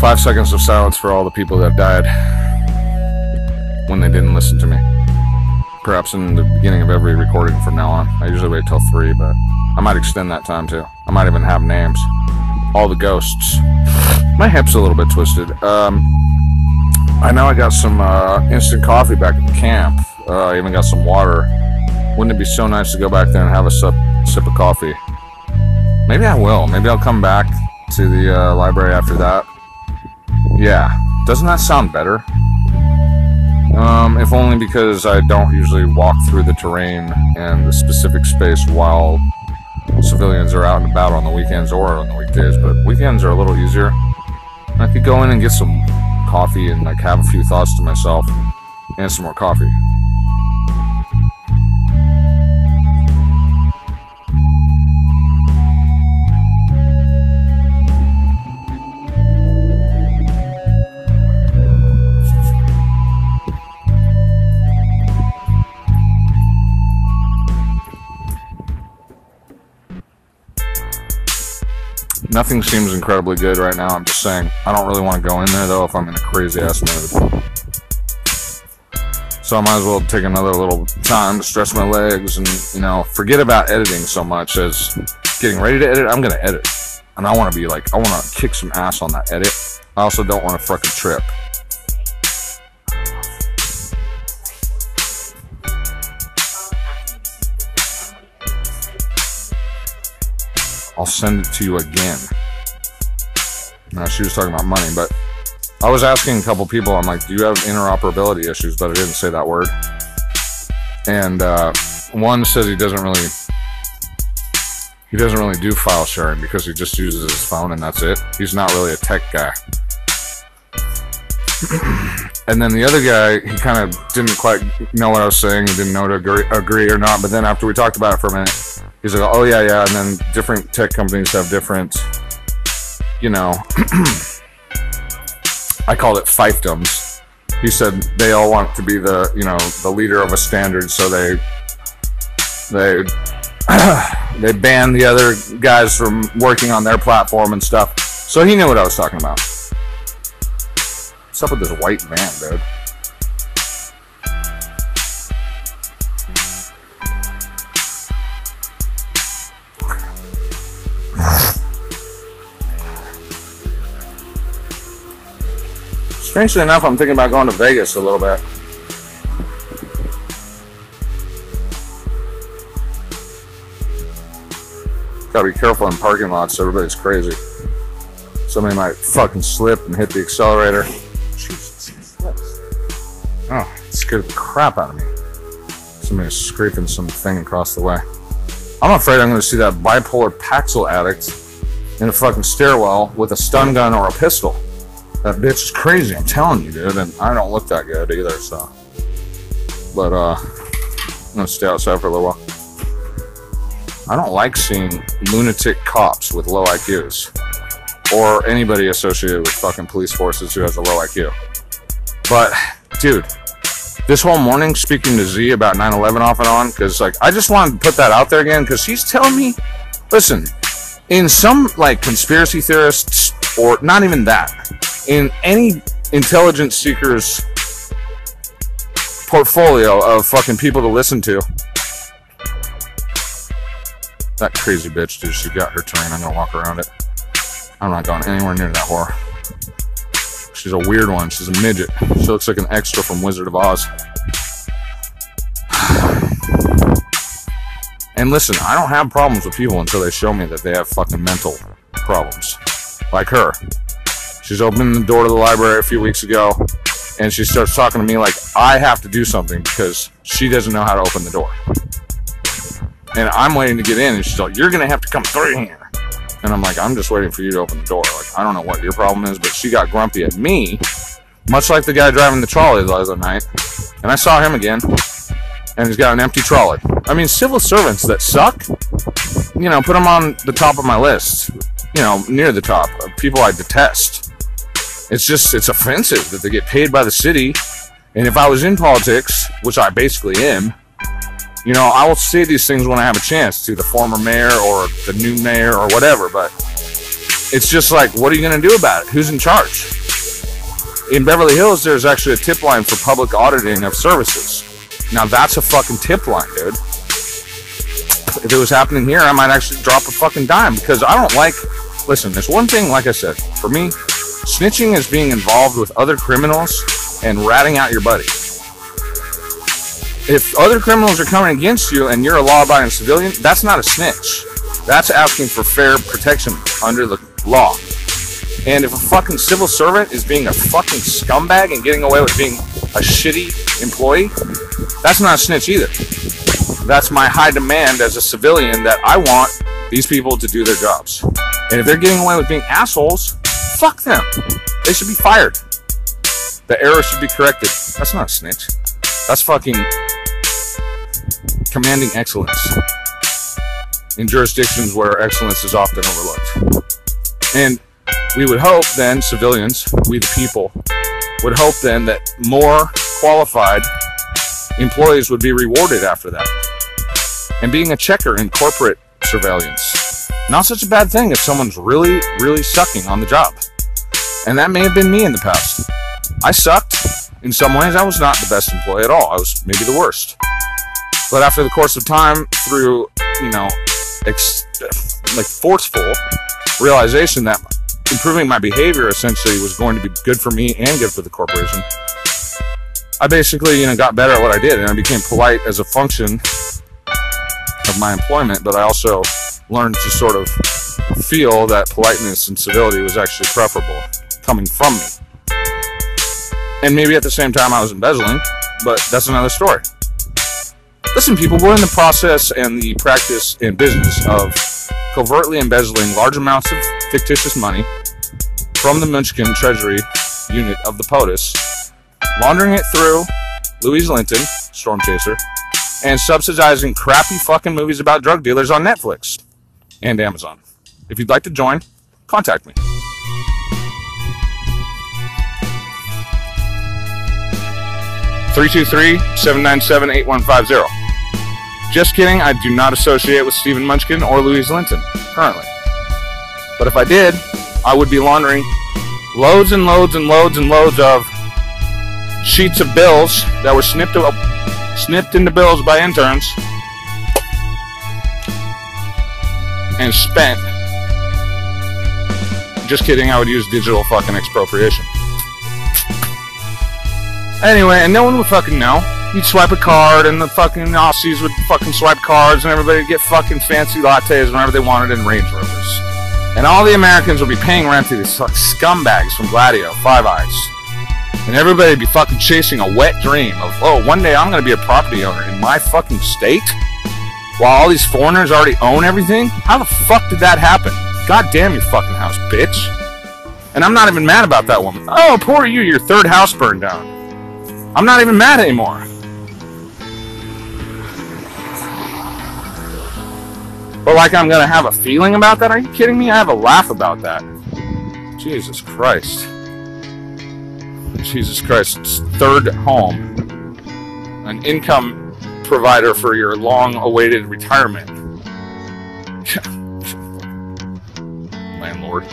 Five seconds of silence for all the people that died when they didn't listen to me. Perhaps in the beginning of every recording from now on. I usually wait till three, but I might extend that time too. I might even have names. All the ghosts. My hip's a little bit twisted. Um, I know I got some uh, instant coffee back at the camp. Uh, I even got some water. Wouldn't it be so nice to go back there and have a sip, sip of coffee? Maybe I will. Maybe I'll come back to the uh, library after that. Yeah. Doesn't that sound better? Um, if only because I don't usually walk through the terrain and the specific space while civilians are out and about on the weekends or on the weekdays. But weekends are a little easier. I could go in and get some coffee and like have a few thoughts to myself and some more coffee. Nothing seems incredibly good right now. I'm just saying. I don't really want to go in there though if I'm in a crazy ass mood. So I might as well take another little time to stretch my legs and, you know, forget about editing so much as getting ready to edit. I'm going to edit. And I want to be like, I want to kick some ass on that edit. I also don't want to fucking trip. I'll send it to you again. Now, she was talking about money, but I was asking a couple people, I'm like, do you have interoperability issues? But I didn't say that word. And uh, one says he doesn't really. He doesn't really do file sharing because he just uses his phone and that's it. He's not really a tech guy. and then the other guy, he kind of didn't quite know what I was saying. He didn't know to agree, agree or not. But then after we talked about it for a minute, he's like, "Oh yeah, yeah." And then different tech companies have different, you know. I called it fiefdoms. He said they all want to be the, you know, the leader of a standard, so they they they ban the other guys from working on their platform and stuff. So he knew what I was talking about. What's up with this white van, dude? Strangely enough, I'm thinking about going to Vegas a little bit. Gotta be careful in parking lots, everybody's crazy. Somebody might fucking slip and hit the accelerator. Oh, it scared the crap out of me. Somebody's scraping something across the way. I'm afraid I'm gonna see that bipolar Paxil addict in a fucking stairwell with a stun gun or a pistol. That bitch is crazy, I'm telling you, dude, and I don't look that good either, so. But, uh, I'm gonna stay outside for a little while. I don't like seeing lunatic cops with low IQs. Or anybody associated with fucking police forces who has a low IQ. But, dude, this whole morning speaking to Z about 9 11 off and on, because, like, I just wanted to put that out there again, because he's telling me, listen, in some, like, conspiracy theorists, or not even that, in any intelligence seeker's portfolio of fucking people to listen to, that crazy bitch, dude, she got her terrain. I'm gonna walk around it. I'm not going anywhere near that whore. She's a weird one. She's a midget. She looks like an extra from Wizard of Oz. And listen, I don't have problems with people until they show me that they have fucking mental problems. Like her. She's opening the door to the library a few weeks ago, and she starts talking to me like I have to do something because she doesn't know how to open the door. And I'm waiting to get in, and she's like, You're gonna have to come through here. And I'm like, I'm just waiting for you to open the door. Like, I don't know what your problem is, but she got grumpy at me, much like the guy driving the trolley the other night. And I saw him again, and he's got an empty trolley. I mean, civil servants that suck, you know, put them on the top of my list, you know, near the top. of People I detest. It's just, it's offensive that they get paid by the city. And if I was in politics, which I basically am, you know, I will say these things when I have a chance to the former mayor or the new mayor or whatever, but it's just like, what are you going to do about it? Who's in charge? In Beverly Hills, there's actually a tip line for public auditing of services. Now that's a fucking tip line, dude. If it was happening here, I might actually drop a fucking dime because I don't like. Listen, there's one thing, like I said, for me, snitching is being involved with other criminals and ratting out your buddy. If other criminals are coming against you and you're a law abiding civilian, that's not a snitch. That's asking for fair protection under the law. And if a fucking civil servant is being a fucking scumbag and getting away with being a shitty employee, that's not a snitch either. That's my high demand as a civilian that I want these people to do their jobs. And if they're getting away with being assholes, fuck them. They should be fired. The error should be corrected. That's not a snitch. That's fucking commanding excellence in jurisdictions where excellence is often overlooked. And we would hope then, civilians, we the people, would hope then that more qualified employees would be rewarded after that. And being a checker in corporate surveillance, not such a bad thing if someone's really, really sucking on the job. And that may have been me in the past. I sucked. In some ways, I was not the best employee at all. I was maybe the worst. But after the course of time, through, you know, ex- like forceful realization that improving my behavior essentially was going to be good for me and good for the corporation. I basically, you know, got better at what I did, and I became polite as a function of my employment. But I also learned to sort of feel that politeness and civility was actually preferable coming from me. And maybe at the same time I was embezzling, but that's another story. Listen, people, we're in the process and the practice and business of covertly embezzling large amounts of fictitious money from the Munchkin Treasury unit of the POTUS, laundering it through Louise Linton, Storm Chaser, and subsidizing crappy fucking movies about drug dealers on Netflix and Amazon. If you'd like to join, contact me. Three two three seven nine seven eight one five zero. Just kidding, I do not associate with Stephen Munchkin or Louise Linton, currently. But if I did, I would be laundering loads and loads and loads and loads of sheets of bills that were snipped, uh, snipped into bills by interns and spent. Just kidding, I would use digital fucking expropriation. Anyway, and no one would fucking know you'd swipe a card, and the fucking Aussies would fucking swipe cards, and everybody would get fucking fancy lattes whenever they wanted in Range Rovers. And all the Americans would be paying rent to these scumbags from Gladio, Five Eyes. And everybody would be fucking chasing a wet dream of, oh, one day I'm gonna be a property owner in my fucking state? While all these foreigners already own everything? How the fuck did that happen? God damn your fucking house, bitch. And I'm not even mad about that woman. Oh, poor you, your third house burned down. I'm not even mad anymore. But like I'm gonna have a feeling about that? Are you kidding me? I have a laugh about that. Jesus Christ. Jesus Christ. Third home. An income provider for your long awaited retirement. Landlord.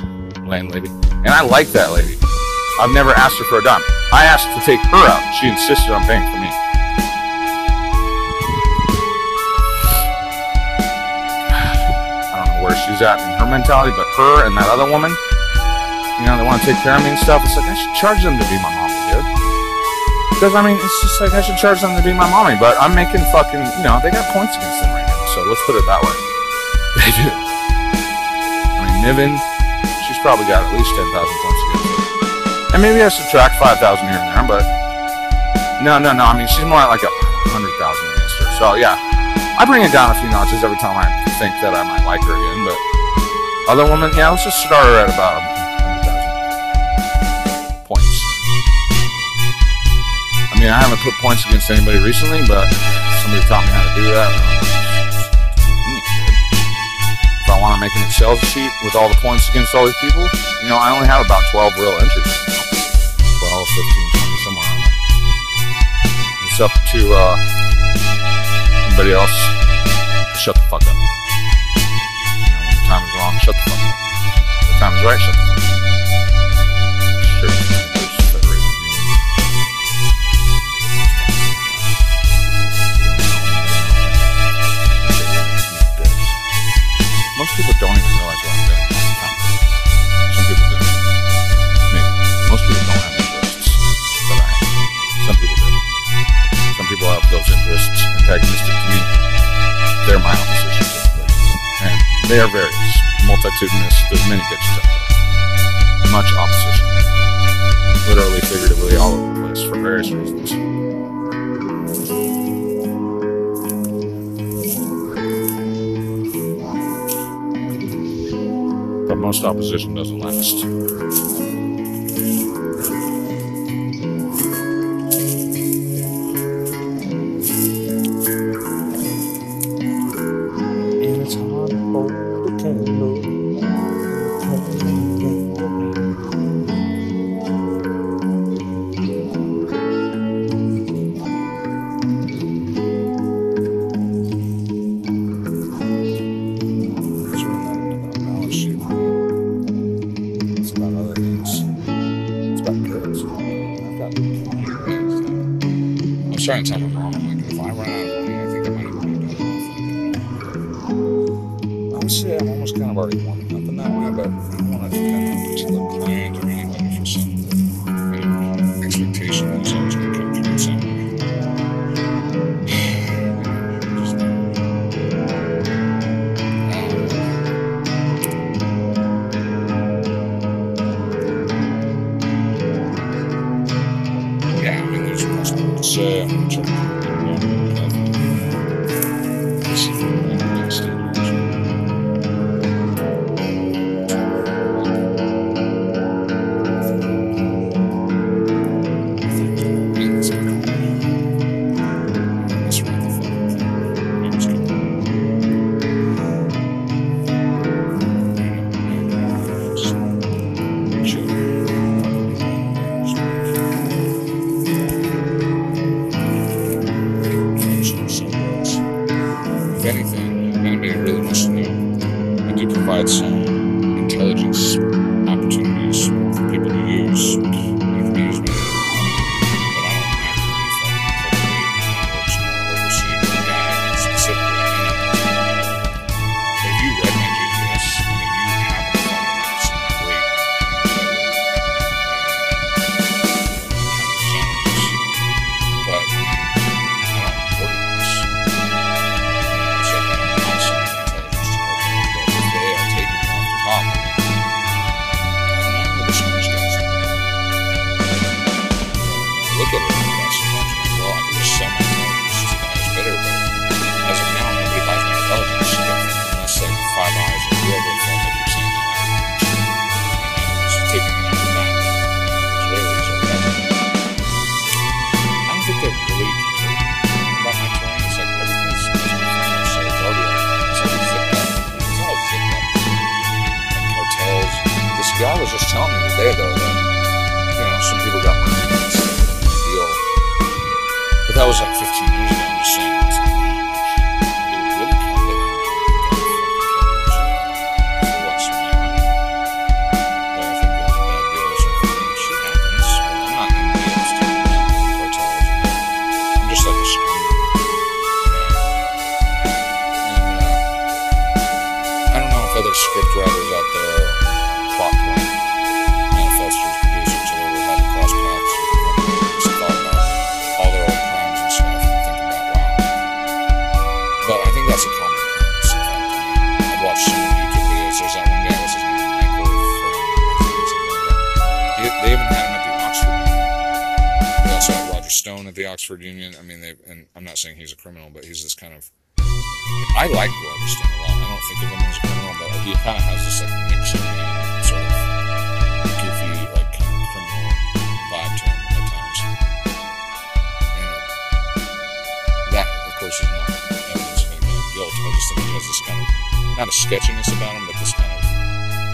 Landlady. And I like that lady. I've never asked her for a dime. I asked to take her out. She insisted on paying for me. I don't know where she's at in her mentality, but her and that other woman, you know, they want to take care of me and stuff. It's like I should charge them to be my mommy, dude. Because I mean, it's just like I should charge them to be my mommy, but I'm making fucking, you know, they got points against them right now. So let's put it that way. They do. I mean, Niven, she's probably got at least ten thousand points against her, and maybe I subtract five thousand here and there, but no, no, no. I mean, she's more like a hundred thousand against her. So yeah, I bring it down a few notches every time I think that I might like her again, but other women, yeah, let's just start her at about 100,000 points. I mean, I haven't put points against anybody recently, but somebody taught me how to do that. Want to make an Excel sheet with all the points against all these people, you know, I only have about 12 real entries. 12, 15, 20, somewhere around there. It's up to, uh, everybody else, shut the fuck up. You know, when the time is wrong, shut the fuck up. Time is right. Shut the fuck up. People don't even realize what I'm doing. Some people do. Maybe. Most people don't have interests that I have. Some people do. Some people have those interests antagonistic to me. They're my opposition typically. And they are various. Multitudinous. There's many bitches out there. Much opposition. Literally, figuratively, all over the place for various reasons. But most opposition doesn't last. Look at it like sometimes. I'm well, I can just sell my intelligence to the highest but as of now, nobody buys my intelligence unless like Five Eyes or whoever the fuck I keep saying that. Know, it's taking it out of that. Israelis or whatever. I don't think they really care about my. It's like everything's so it's already it's. This guy was just telling me today though that you know some people got that was like 15 years ago. I'm just saying. Oxford Union. I mean, they and I'm not saying he's a criminal, but he's this kind of. I like Roger Stone a lot. I don't think of him as a criminal, but he kind of has this like Nixonian sort of goofy, like criminal vibe to him at times. And that, of course, is not evidence of any kind of guilt. I just think he has this kind of not a sketchiness about him, but this kind of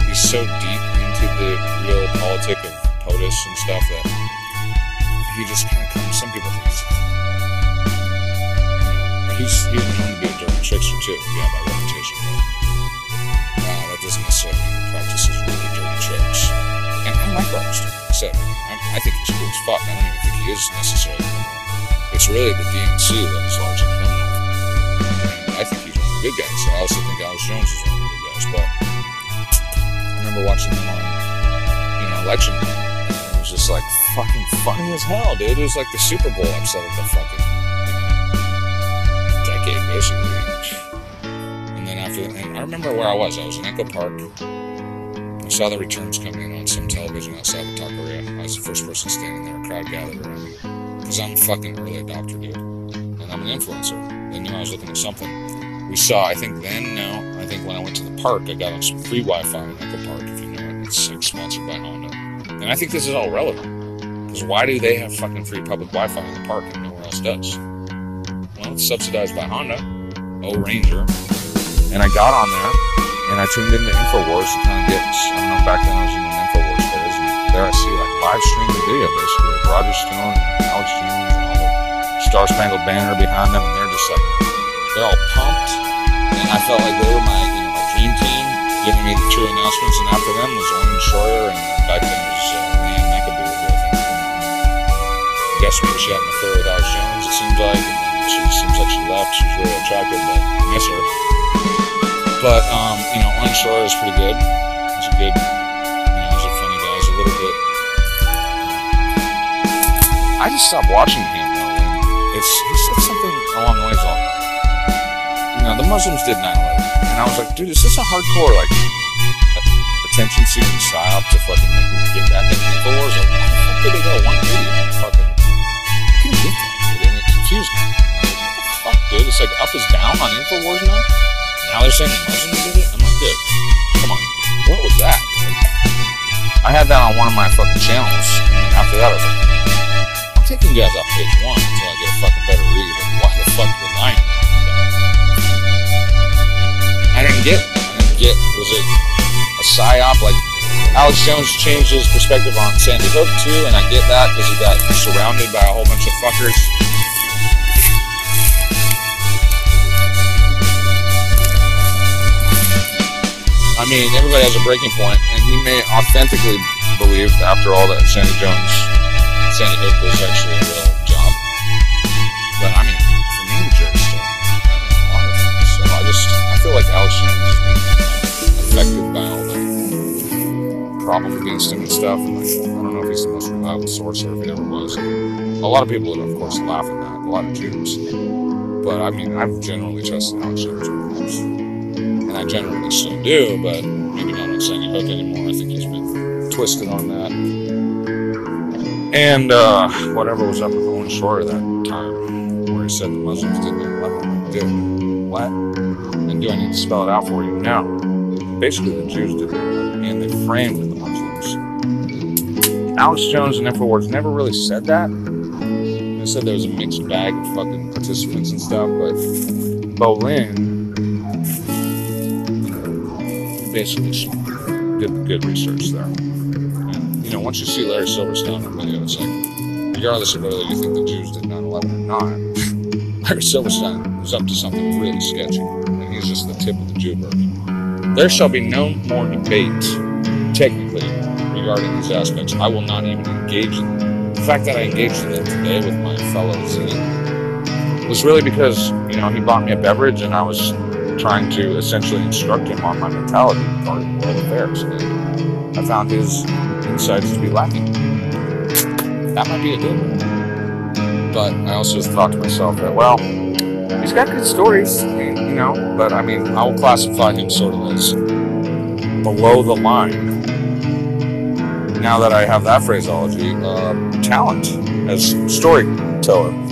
he's so deep into the real politic of POTUS and stuff that he just kind of He's he's known to be a dirty trickster too, yeah, by reputation. But uh, that doesn't necessarily mean he practices really dirty tricks. And I like Stone. Like I I, think he's cool as fuck. I don't even think he is necessarily criminal. It's really the DNC that is largely criminal. And I think he's one of the good guys. I also think Alex Jones is one of the good guys. But I remember watching them on, you know, election. And it was just like fucking funny as hell, dude. It was like the Super Bowl upset of the fucking, decade, basically. And then after, and I remember where I was. I was in Echo Park. I saw the returns come in on some television outside of Taqueria. I was the first person standing there. A crowd gathered around me. Because I'm a fucking early adopter, dude. And I'm an influencer. They knew I was looking at something. We saw, I think then, now, I think when I went to the park, I got on some free Wi Fi in Echo Park, if you know it. It's like sponsored by Honda. And I think this is all relevant. Because why do they have fucking free public Wi Fi in the park and nowhere else does? Subsidized by Honda, O Ranger. And I got on there and I tuned into InfoWars to kind of get, I don't know, back then I was in an InfoWars phase. And there I see like live streaming video basically of Roger Stone and Alex Jones and all the Star Spangled Banner behind them. And they're just like, they're all pumped. And I felt like they were my, you know, my dream team giving me the true announcements. And after them was Owen Schroyer and back then was uh, Leanne McAdoo, who I think maybe she had an affair with Alex Jones, it seems like. She seems like she left. She was really attractive, but I miss her. But, um, you know, Owen Schroyer is pretty good. He's a good, you know, he's a funny guy. He's a little bit. I just stopped watching him, though. It's, he said something along the ways of, you know, the Muslims did 9 11. And I was like, dude, is this a hardcore, like, attention seeking psyop to fucking make me get back into InfoWars? Or why the fuck did they go one video fucking. I couldn't get that, it confused me. It's like up is down on InfoWars now? Now they're saying Muslims did it? I'm like, dude, come on. What was that? I had that on one of my fucking channels, and after that I was like, I'm taking you guys off page one until I get a fucking better read of why the fuck you're lying. I didn't get. I didn't get, was it a psyop? Like, Alex Jones changed his perspective on Sandy Hook too, and I get that because he got surrounded by a whole bunch of fuckers. I mean, everybody has a breaking point, and he may authentically believe after all that Sandy Jones, Sandy Hook was actually a real job. But I mean, for me, the jury's still I mean, a lot of things. So I just, I feel like Alex Jones is being affected by all the problem against him and stuff. And like, I don't know if he's the most reliable source or if he ever was. A lot of people would, of course, laugh at that. A lot of Jews. But I mean, I've generally trusted Alex Jones generally still do, but maybe not on Sandy Hook anymore. I think he's been twisted on that. And uh, whatever was up with Owen Schroyer that time, where he said the Muslims did 9/11, dude, what? And do I need to spell it out for you? No. Basically, the Jews did 9/11, and they framed the Muslims. Alex Jones and Infowars never really said that. They said there was a mixed bag of fucking participants and stuff, but Bollyn basically did the good research there. And, you know, once you see Larry Silverstein on video, it's like, regardless of whether you think the Jews did 9 11 or not, Larry Silverstein was up to something really sketchy. And he's just the tip of the Jew bird. There shall be no more debate, technically, regarding these aspects. I will not even engage in them. The fact that I engaged in them today with my fellow Z was really because, you know, he bought me a beverage and I was trying to essentially instruct him on my mentality regarding affairs. And I found his insights to be lacking. That might be a good But I also thought to myself that, well, he's got good stories, you know, but I mean, I will classify him sort of as below the line. Now that I have that phraseology, uh, talent as storyteller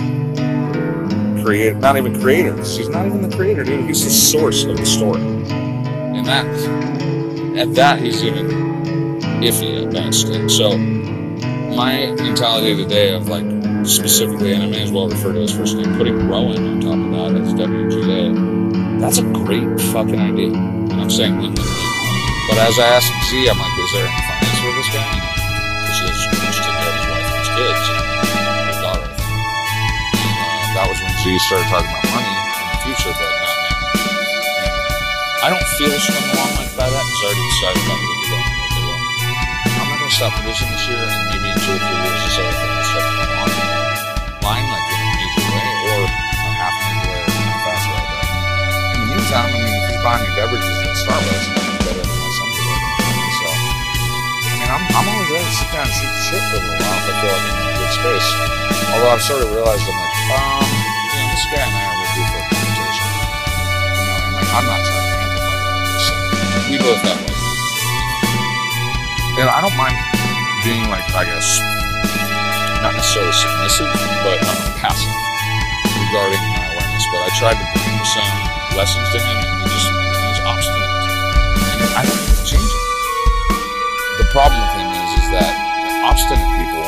not even creator. He's not even the creator, dude. He's the source of the story. And that, at that, he's even iffy at best. And so, my mentality today of like specifically, and I may as well refer to his first name, putting Rowan on top of that as WGA, that's a great fucking idea. And I'm saying win. But as I asked Z, I'm like, is there any finance for this guy? Because he's care of his wife and his kids when Z started talking about money in the future, but not now. And I don't feel strung along like by that. already decided about what going to do. I'm not going to stop producing this year, and maybe in two or three years, this other thing will start to come on line, like in a major way, or a half major way, or a fast way. But in the meantime, I mean, if he's buying me beverages at Starbucks, it's better than what somebody like. So, I mean, I'm, I'm always ready to sit down and shoot shit for a little while if I feel like I'm in a good space. Although I've sort of realized, I'm like, um, I'm not trying to amplify that. I'm we both have one. and I don't mind being like, I guess, not necessarily submissive, but passive regarding my awareness. But I tried to bring some lessons to him, and he just was obstinate. And I don't it's changing. The problem with him is, is that obstinate people,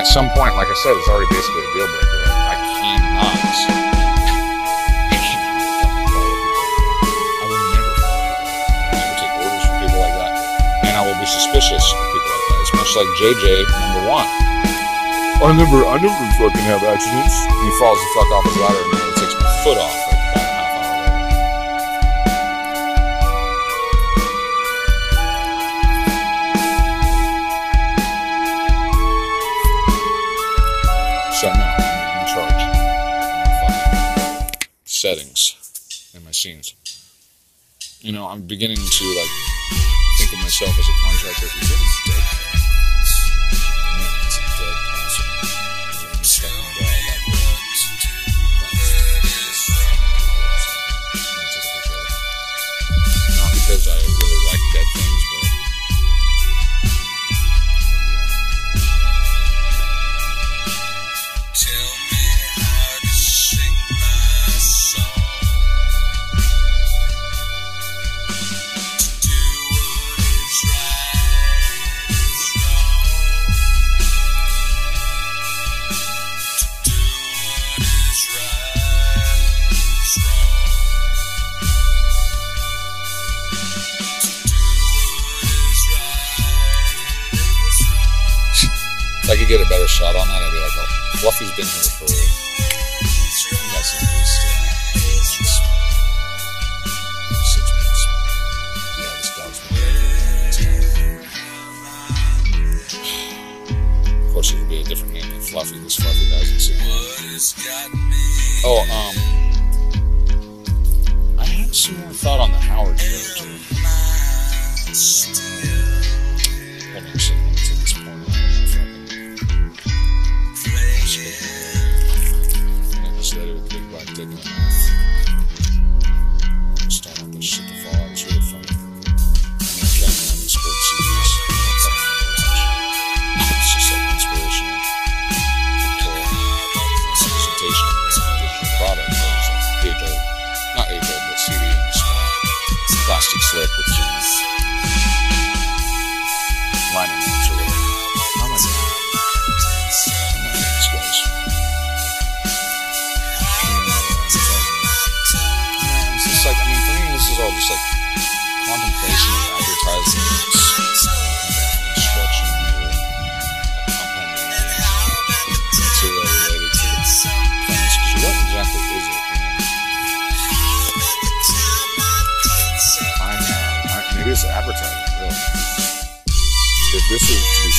at some point, like I said, it's already basically a deal breaker. I cannot. I cannot fucking follow people like that. I will never follow people. I will never take orders from people like that. And I will be suspicious of people like that. It's much like JJ number one. I never, I never fucking have accidents. He falls the fuck off his ladder and he takes my foot off I'm beginning to like think of myself as a contractor.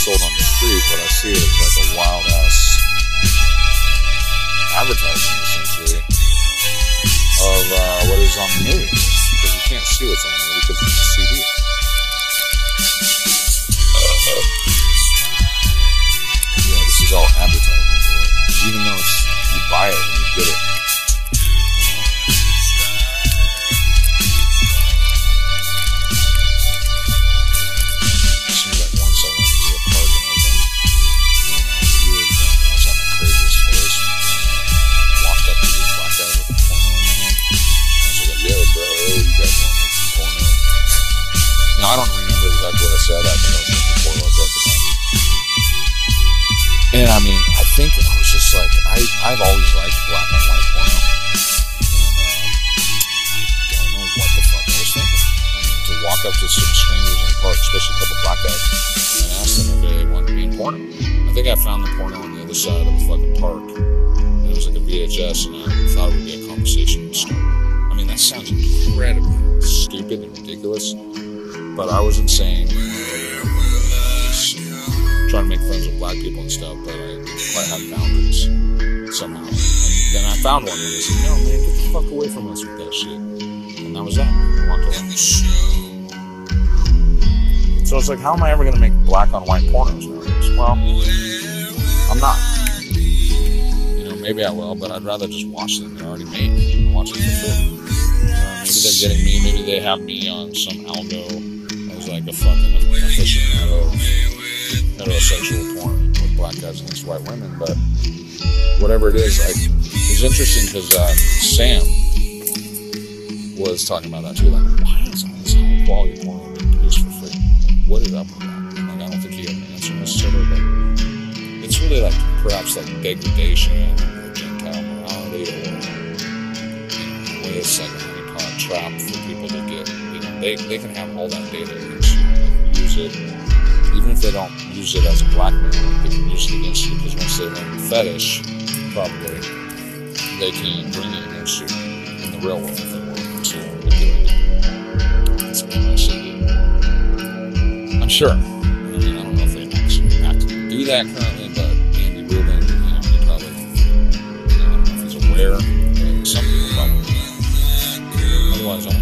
Sold on the street, what I see is like a wild ass advertising, essentially, of uh, what is on the movie. Because you can't see what's on the movie because it's a CD. And then I found one, and I said, "No, man, get the fuck away from us with that shit." And that was that. I walked away. So it's like, how am I ever going to make black on white pornos nowadays? Well, I'm not. You know, maybe I will, but I'd rather just watch them. They're already made. I watch them for free. You maybe they're getting me. Maybe they have me on some Algo as like a fucking aficionado, heterosexual porn with black guys against white women. But whatever it is, I, it's interesting because uh, Sam was talking about that too. Like, why is all this high quality porn being produced for free? What is up with that? Like, I don't think he had an answer necessarily, but it's really like perhaps like degradation or gentile morality or you know, way it's like a honeypot trap for people to get you know they, they can have all that data can use it even if they don't use it as a blackmail they can use it against you because once they learn the fetish probably they can bring it against you in the real world if they want to. I'm sure. I mean I don't know if they actually do that currently but Andy Rubin you know he probably you know, I don't know if he's aware but some people probably otherwise I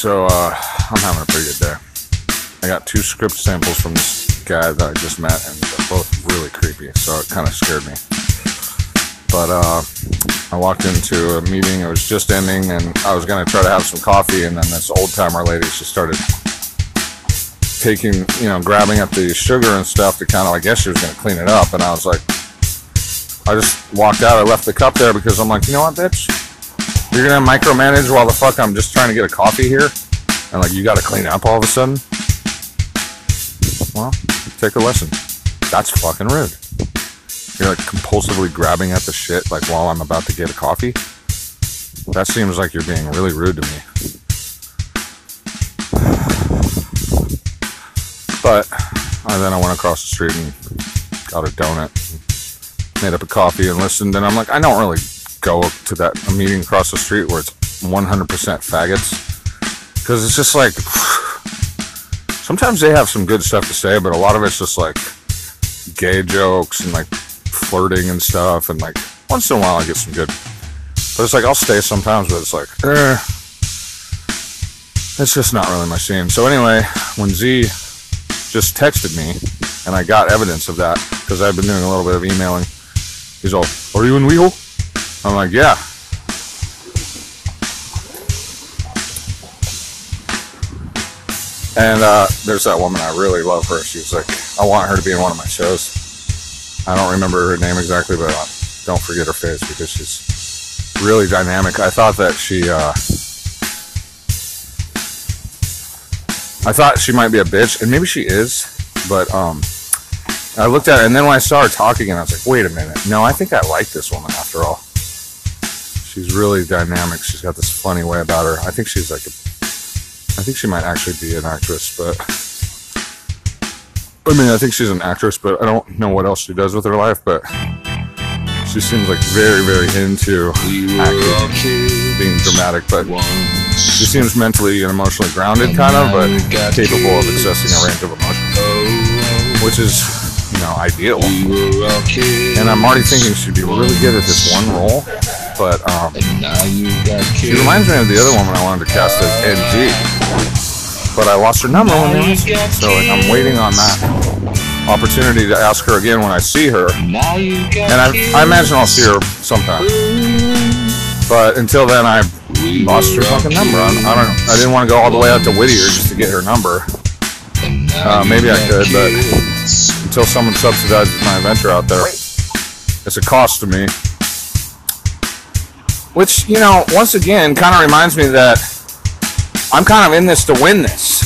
so uh, I'm having a pretty good day. I got two script samples from this guy that I just met, and they're both really creepy, so it kind of scared me. But uh, I walked into a meeting, it was just ending, and I was going to try to have some coffee, and then this old timer lady, she started taking, you know, grabbing up the sugar and stuff to kind of, I guess she was going to clean it up, and I was like, I just walked out, I left the cup there because I'm like, you know what, bitch? You're gonna micromanage while the fuck I'm just trying to get a coffee here, and like you got to clean up all of a sudden. Well, take a lesson. That's fucking rude. You're like compulsively grabbing at the shit like while I'm about to get a coffee. That seems like you're being really rude to me. But and then I went across the street and got a donut, made up a coffee, and listened. And I'm like, I don't really go to that meeting across the street where it's 100% faggots. Because it's just like sometimes they have some good stuff to say but a lot of it's just like gay jokes and like flirting and stuff. And like once in a while i get some good but it's like i'll stay sometimes but it's like eh, it's just not really my scene. So anyway when z just texted me and i got evidence of that because i've been doing a little bit of emailing he's all are you in WeHo I'm like, yeah. And uh, there's that woman, I really love her. She was like, I want her to be in one of my shows. I don't remember her name exactly, but uh, don't forget her face because she's really dynamic. I thought that she, uh, I thought she might be a bitch, and maybe she is, but um, I looked at her, and then when I saw her talking, and I was like, wait a minute. No, I think I like this woman after all. She's really dynamic. She's got this funny way about her. I think she's like a, I think she might actually be an actress, but I mean, I think she's an actress, but I don't know what else she does with her life, but she seems like very, very into acting, being dramatic, but she seems mentally and emotionally grounded, kind of, but capable of accessing a range of emotions, which is, you know, ideal. And I'm already thinking she'd be really good at this one role, but um, she reminds me of the other woman I wanted to cast as NG, but I lost her number when they was, so like, I'm waiting on that opportunity to ask her again when I see her, and I, I imagine I'll see her sometime. But until then, I lost her fucking number. I, I don't. I didn't want to go all the way out to Whittier just to get her number. Uh, maybe I could, but until someone subsidizes my adventure out there, it's a cost to me. Which, you know, once again, kind of reminds me that I'm kind of in this to win this.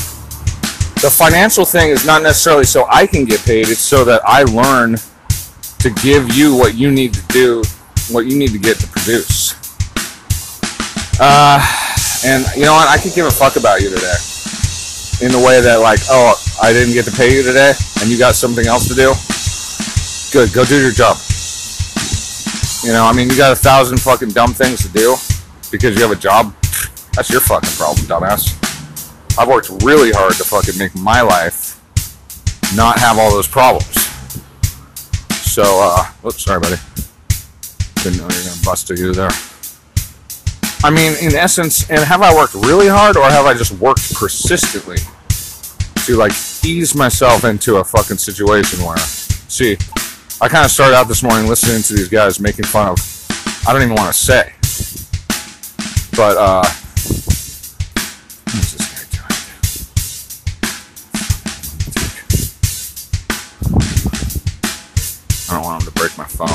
The financial thing is not necessarily so I can get paid, it's so that I learn to give you what you need to do, what you need to get to produce. Uh, and you know what? I could give a fuck about you today. In the way that, like, oh, I didn't get to pay you today, and you got something else to do. Good, go do your job. You know, I mean, you got a thousand fucking dumb things to do because you have a job. That's your fucking problem, dumbass. I've worked really hard to fucking make my life not have all those problems. So, uh, oops, sorry, buddy. Didn't know you were gonna bust a you there. I mean, in essence, and have I worked really hard or have I just worked persistently to like ease myself into a fucking situation where, see, I kind of started out this morning listening to these guys making fun of, I don't even want to say, but, uh, what is this guy doing? I don't want him to break my phone.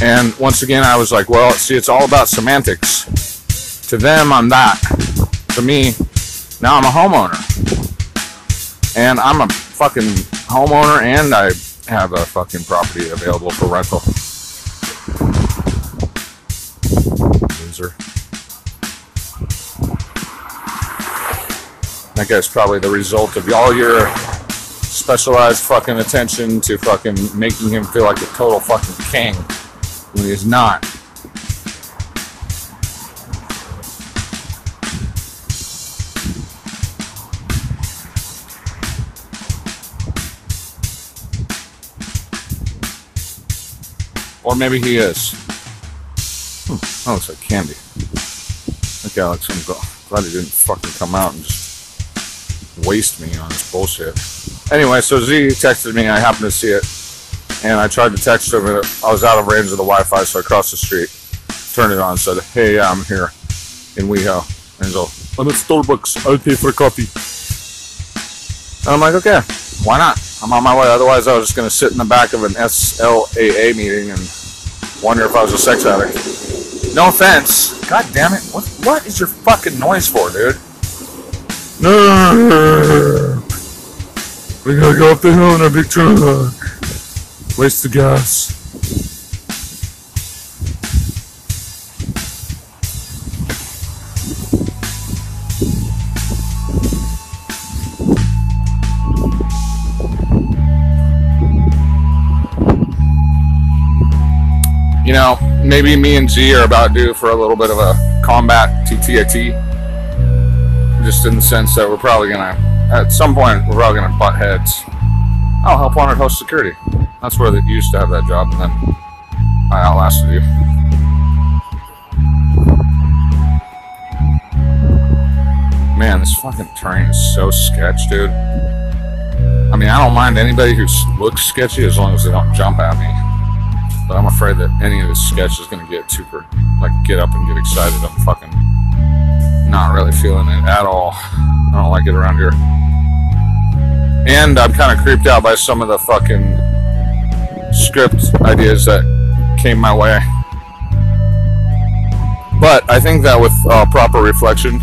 And once again, I was like, well, see, it's all about semantics. To them, I'm that. To me, now I'm a homeowner. And I'm a fucking homeowner and I have a fucking property available for rental. Loser. That guy's probably the result of all your specialized fucking attention to fucking making him feel like a total fucking king when he is not. Or maybe he is. Hmm. That looks like candy. Okay, Alex, I'm gl- glad he didn't fucking come out and just waste me on this bullshit. Anyway, so Z texted me. I happened to see it, and I tried to text him. And I was out of range of the Wi-Fi, so I crossed the street, turned it on, said, "Hey, yeah, I'm here in WeHo." And he's all, "I'm at Starbucks. I'll pay for coffee." And I'm like, "Okay, why not? I'm on my way. Otherwise, I was just gonna sit in the back of an SLAA meeting and wonder if I was a sex addict." No offense. God damn it. What what is your fucking noise for, dude? We gotta go up the hill in our big truck. Waste the gas. You know, maybe me and G are about due for a little bit of a combat TTAT. Just in the sense that we're probably gonna, at some point, we're probably gonna butt heads. I'll help wanted host security. That's where they used to have that job, and then I outlasted you. Man, this fucking terrain is so sketch, dude. I mean, I don't mind anybody who looks sketchy as long as they don't jump at me. But I'm afraid that any of this sketch is going to get super, like, get up and get excited. I'm fucking not really feeling it at all. I don't like it around here. And I'm kind of creeped out by some of the fucking script ideas that came my way. But I think that with uh, proper reflection,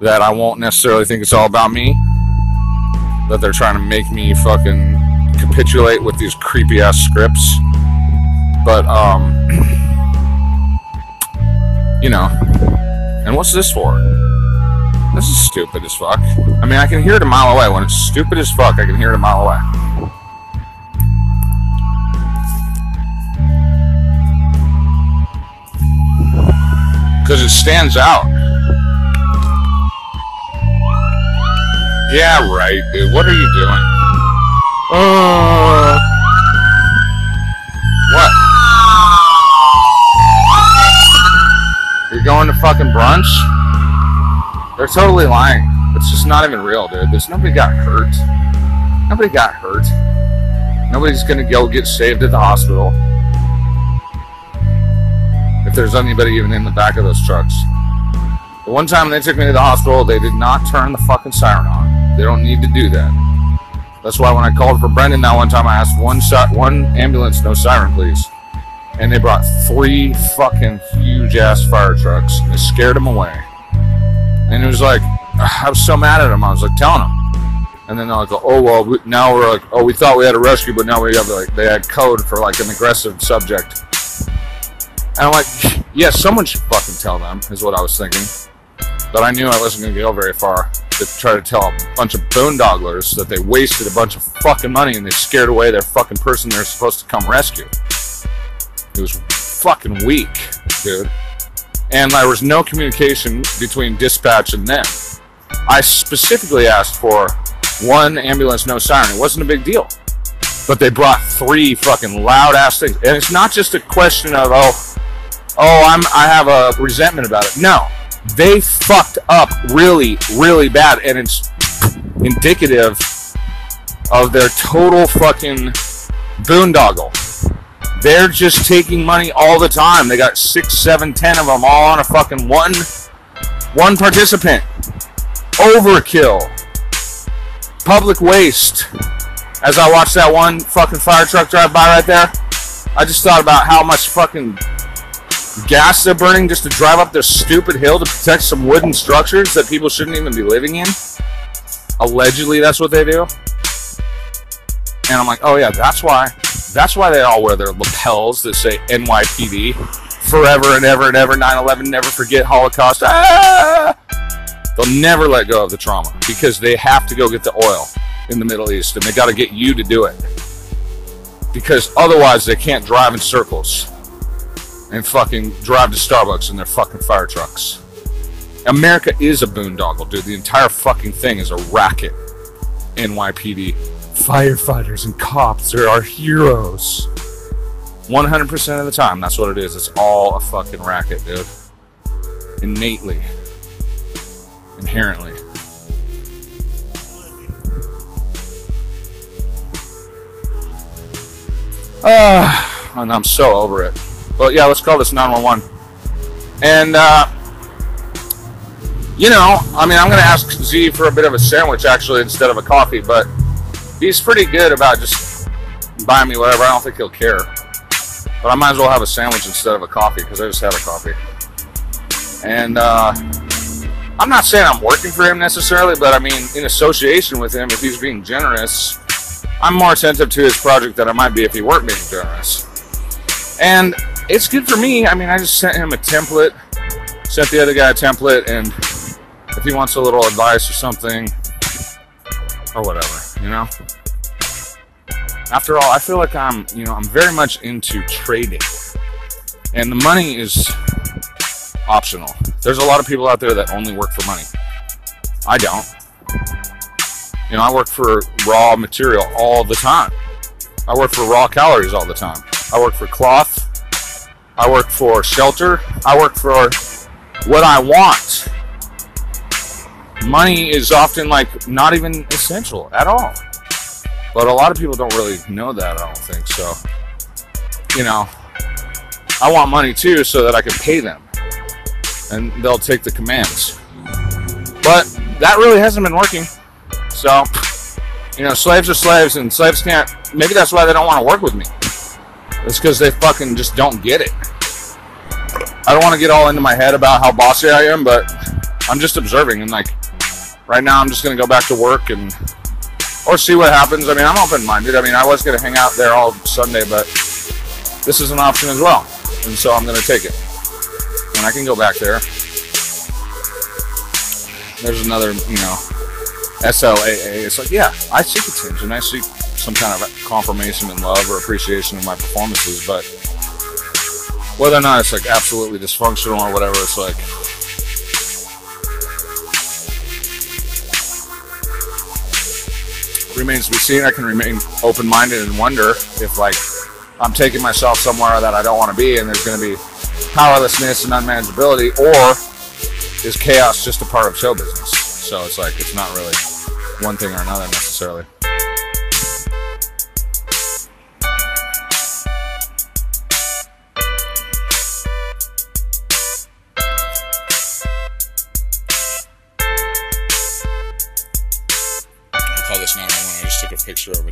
that I won't necessarily think it's all about me. That they're trying to make me fucking capitulate with these creepy ass scripts. But um, you know, and what's this for? This is stupid as fuck. I mean, I can hear it a mile away. When it's stupid as fuck, I can hear it a mile away. Because it stands out. Yeah, right, dude. What are you doing? Uh, going to fucking brunch? They're totally lying. It's just not even real, dude. There's nobody got hurt. Nobody got hurt. Nobody's gonna go get saved at the hospital. If there's anybody even in the back of those trucks. The one time they took me to the hospital, they did not turn the fucking siren on. They don't need to do that. That's why when I called for Brendan that one time, I asked one si- one ambulance, no siren, please. And they brought three fucking huge ass fire trucks. And they scared them away. And it was like, I was so mad at them. I was like telling them, And then they're like, oh, well, we, now we're like, oh, we thought we had a rescue, but now we have like, they had code for like an aggressive subject. And I'm like, yeah, someone should fucking tell them, is what I was thinking. But I knew I wasn't going to go very far to try to tell a bunch of boondogglers that they wasted a bunch of fucking money and they scared away their fucking person they're supposed to come rescue. It was fucking weak, dude. And there was no communication between dispatch and them. I specifically asked for one ambulance, no siren. It wasn't a big deal. But they brought three fucking loud ass things. And it's not just a question of, oh, oh, I'm I have a resentment about it. No. They fucked up really, really bad. And it's indicative of their total fucking boondoggle. They're just taking money all the time. They got six, seven, ten of them all on a fucking one one participant. Overkill. Public waste. As I watched that one fucking fire truck drive by right there, I just thought about how much fucking gas they're burning just to drive up this stupid hill to protect some wooden structures that people shouldn't even be living in. Allegedly, that's what they do. And I'm like, oh yeah, that's why. That's why they all wear their lapels that say NYPD forever and ever and ever 9/11 never forget Holocaust. Ah! They'll never let go of the trauma because they have to go get the oil in the Middle East and they got to get you to do it. Because otherwise they can't drive in circles and fucking drive to Starbucks in their fucking fire trucks. America is a boondoggle, dude. The entire fucking thing is a racket. NYPD. Firefighters and cops are our heroes. 100% of the time, that's what it is. It's all a fucking racket, dude. Innately, inherently. Uh, and I'm so over it. But yeah, let's call this 911. And, uh, you know, I mean, I'm going to ask Z for a bit of a sandwich actually instead of a coffee, but he's pretty good about just buying me whatever. I don't think he'll care. But I might as well have a sandwich instead of a coffee because I just had a coffee. And uh, I'm not saying I'm working for him necessarily, but I mean, in association with him, if he's being generous, I'm more attentive to his project than I might be if he weren't being generous. And it's good for me. I mean, I just sent him a template, sent the other guy a template, and if he wants a little advice or something, or whatever, you know? After all, I feel like I'm, you know, I'm very much into trading. And the money is optional. There's a lot of people out there that only work for money. I don't. You know, I work for raw material all the time. I work for raw calories all the time. I work for cloth. I work for shelter. I work for what I want. Money is often like not even essential at all. But a lot of people don't really know that, I don't think. So, you know, I want money too so that I can pay them. And they'll take the commands. But that really hasn't been working. So, you know, slaves are slaves and slaves can't. Maybe that's why they don't want to work with me. It's because they fucking just don't get it. I don't want to get all into my head about how bossy I am, but I'm just observing and like right now I'm just gonna go back to work and or see what happens. I mean, I'm open minded. I mean, I was gonna hang out there all Sunday, but this is an option as well, and so I'm gonna take it. And I can go back there. There's another, you know, SLAA. It's like, yeah, I seek attention. And I seek some kind of confirmation and love or appreciation of my performances, but whether or not it's like absolutely dysfunctional or whatever, it's like remains to be seen. I can remain open minded and wonder if like I'm taking myself somewhere that I don't want to be and there's going to be powerlessness and unmanageability, or is chaos just a part of show business? So it's like it's not really one thing or another necessarily.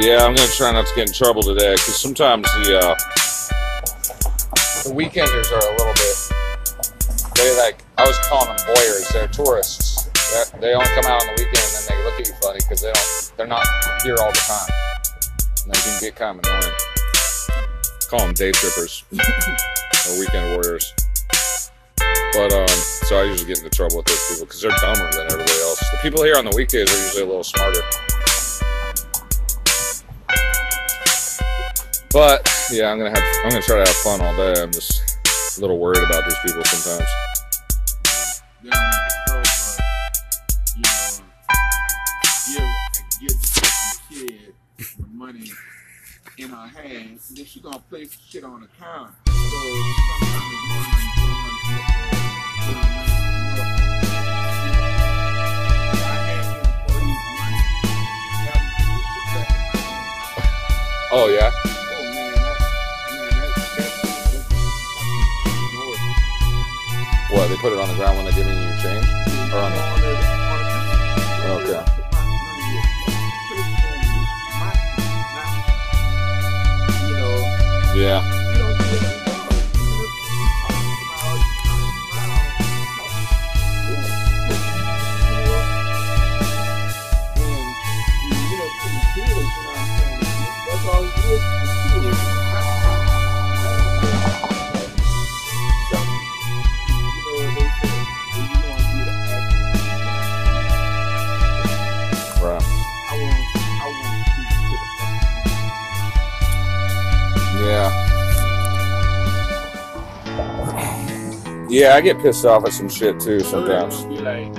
yeah, I'm gonna try not to get in trouble today because sometimes the uh, the weekenders are a little bit. They like I was calling them voyeurs. They're tourists. They're, they only come out on the weekend and then they look at you funny because they don't. They're not here all the time. And they can get kind of annoying. Call them day trippers or weekend warriors. But um, so I usually get into trouble with those people because they're dumber than everybody else. The people here on the weekdays are usually a little smarter. But yeah, I'm gonna have I'm gonna try to have fun all day. I'm just a little worried about these people sometimes. Oh yeah. Put it on the ground when they're giving you change, or on the? Okay. Yeah. Yeah, I get pissed off at some shit too sometimes. Like,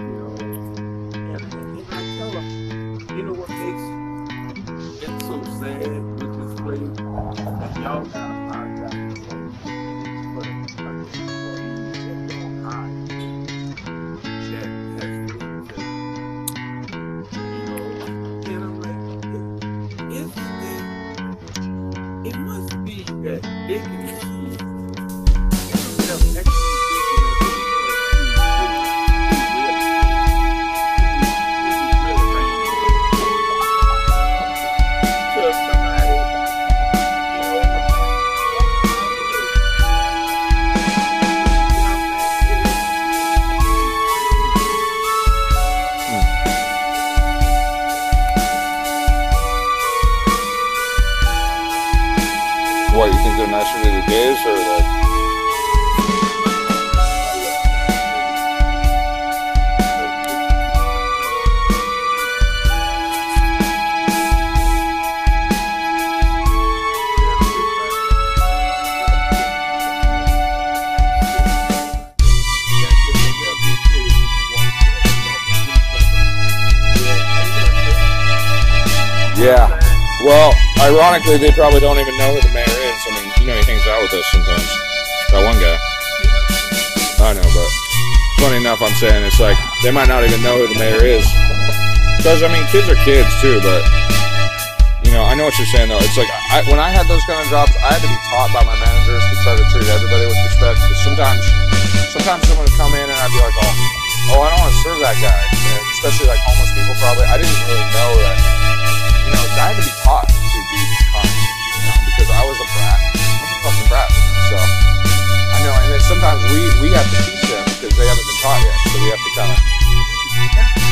ironically, they probably don't even know who the mayor is. I mean, you know, he hangs out with us sometimes. That one guy. I know, but funny enough, I'm saying it's like they might not even know who the mayor is. Because I mean, kids are kids too, but you know, I know what you're saying though. It's like I, when I had those kind of jobs, I had to be taught by my managers to try to treat everybody with respect. Because sometimes, sometimes someone would come in and I'd be like, oh, oh, I don't want to serve that guy. And especially like homeless people, probably. I didn't really know that you know, I had to be taught because I was a brat. I was a fucking brat. So I know, and then sometimes we we have to teach them because they haven't been taught yet. So we have to kind of.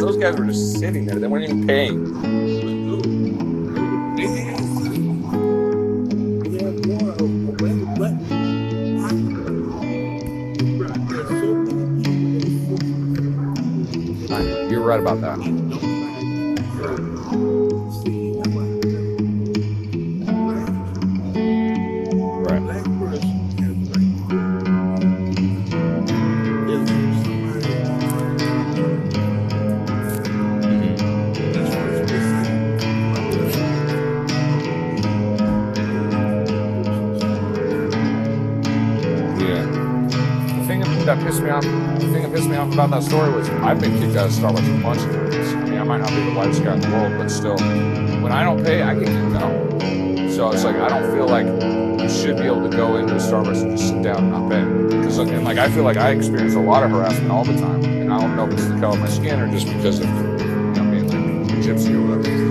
Those guys were just sitting there. They weren't even paying. About that story was I've been kicked out of Starbucks a bunch of times. I mean, I might not be the whitest guy in the world, but still, when I don't pay, I get kicked out. So it's like I don't feel like you should be able to go into a Starbucks and just sit down and not pay. Because and like I feel like I experience a lot of harassment all the time, and I don't know if it's the color of my skin or just because of you know being like gypsy or whatever.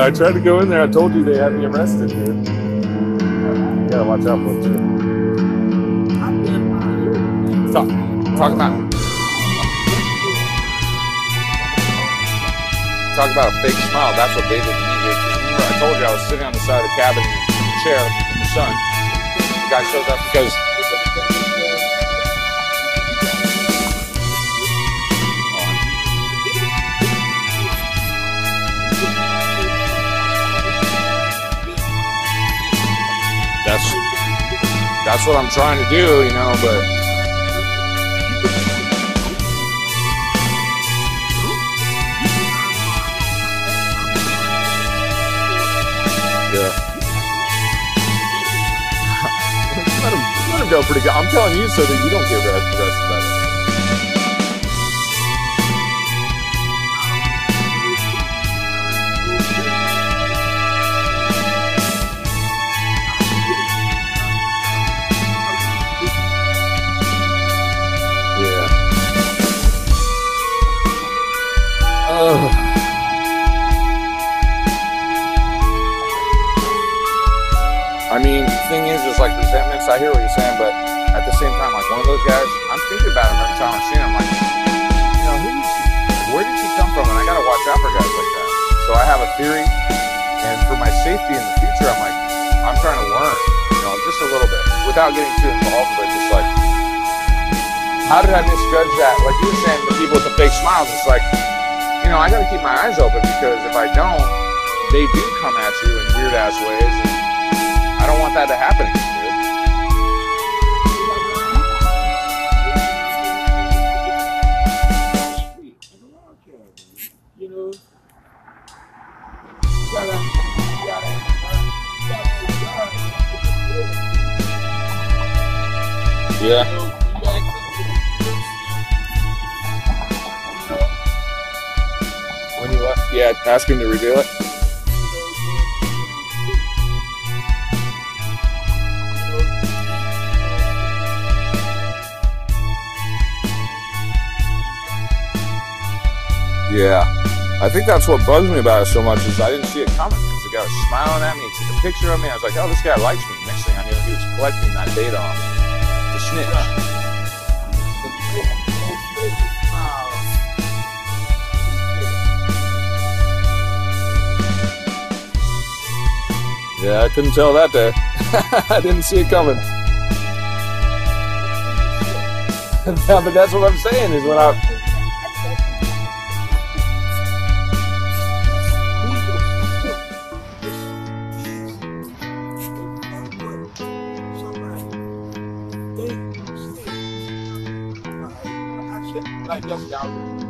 I tried to go in there. I told you they had me arrested, dude. You gotta watch out for it, too. Talk, about talk about a fake smile. That's what they did to me. 'Cause Remember, I told you I was sitting on the side of the cabin in the chair in the sun. The guy shows up because. That's what I'm trying to do, you know, but yeah. let him let him go pretty good. I'm telling you so that you don't get I mean, the thing is, is like resentments. I hear what you're saying, but at the same time, like one of those guys, I'm thinking about him every time I see him. Like, you know, who is he? Where did he come from? And I gotta watch out for guys like that. So I have a theory, and for my safety in the future, I'm like, I'm trying to learn, you know, just a little bit, without getting too involved, but just like, how did I misjudge that? Like you were saying, the people with the fake smiles, it's like, know, I gotta keep my eyes open because if I don't, they do come at you in weird ass ways, and I don't want that to happen again, think that's what bugs me about it so much is I didn't see it coming. 'Cause The guy was smiling at me, he took a picture of me. I was like, oh, this guy likes me. Next thing I knew, he was collecting that data on me. Snitch. Yeah, I couldn't tell that day. I didn't see it coming. but that's what I'm saying is when I. Y'all.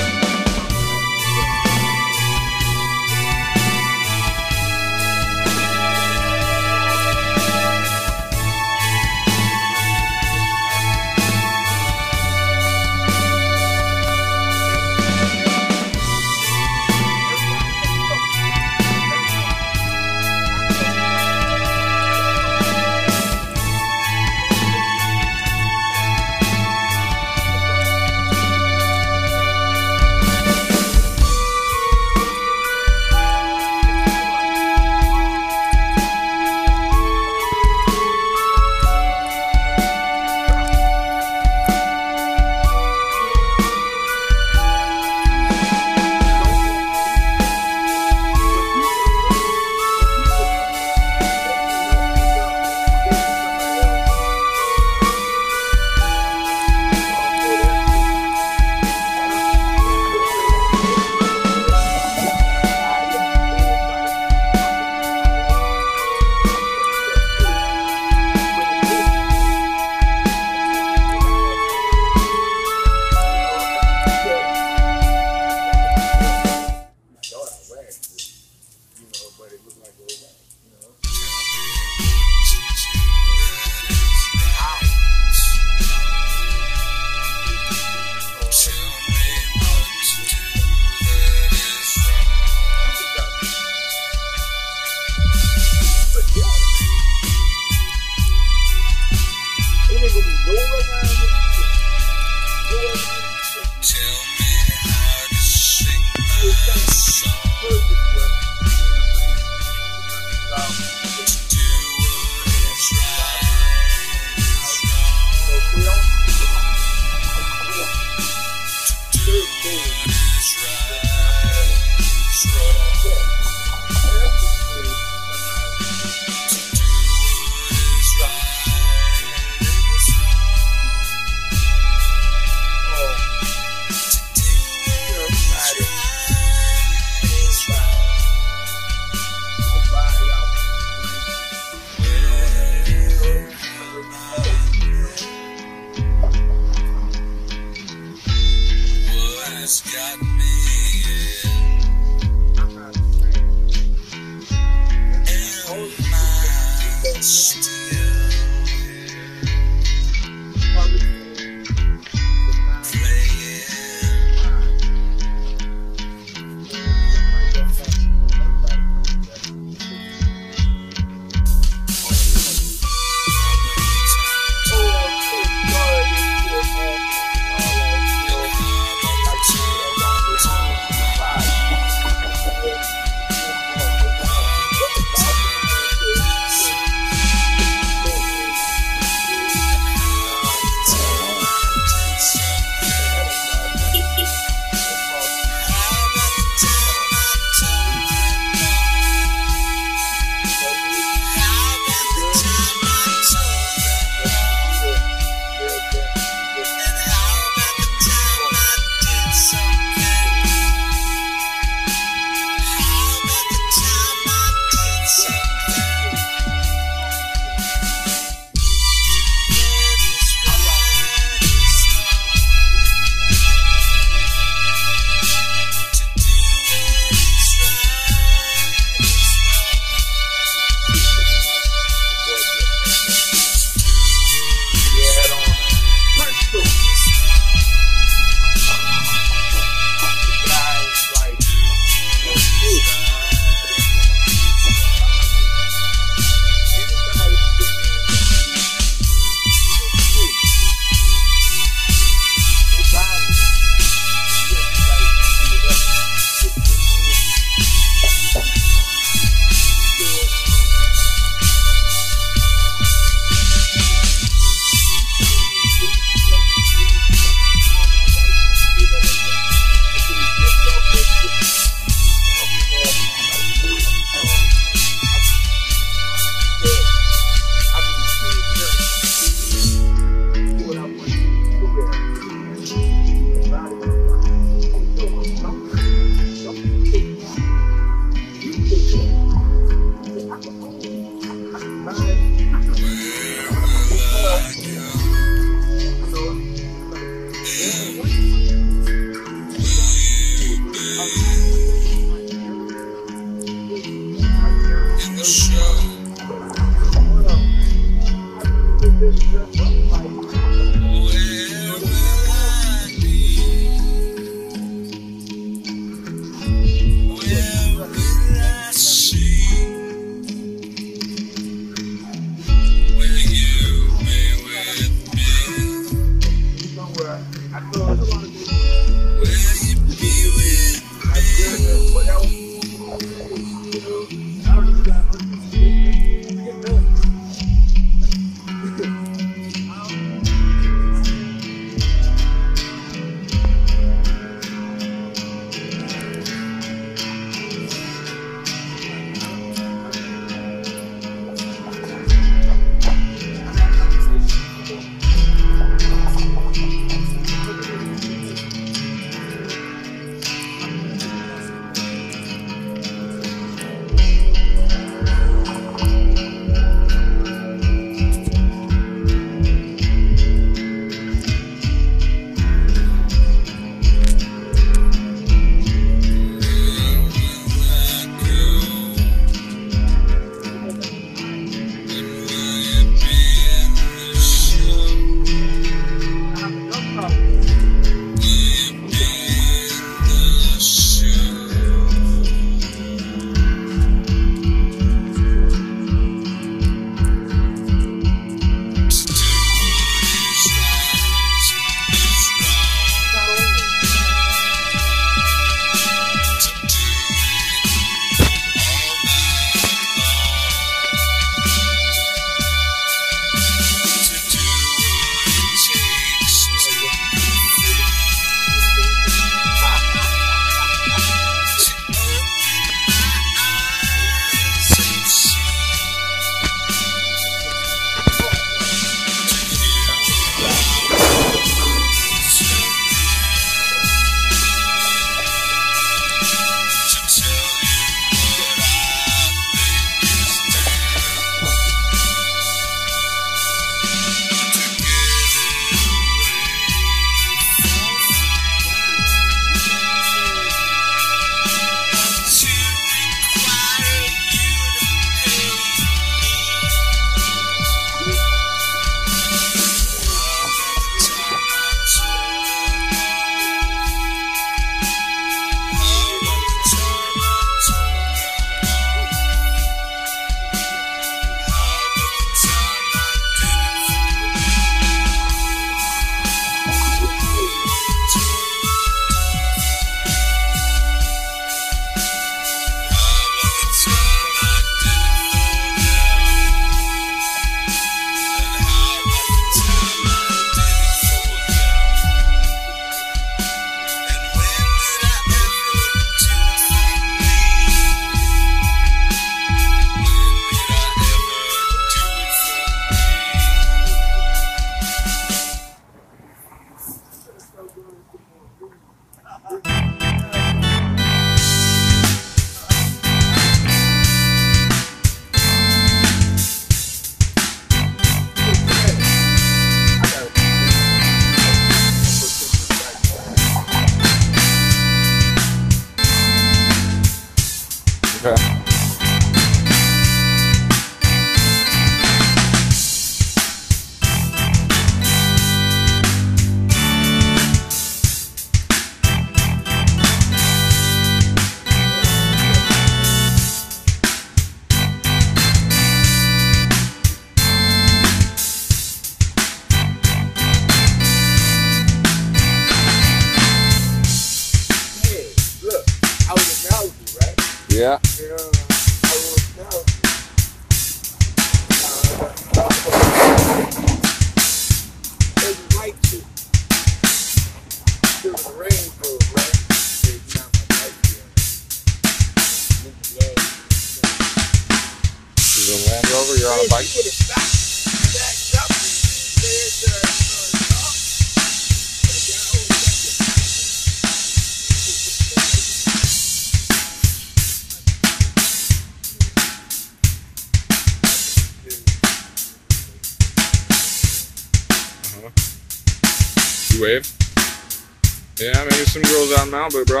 Malibu, bro.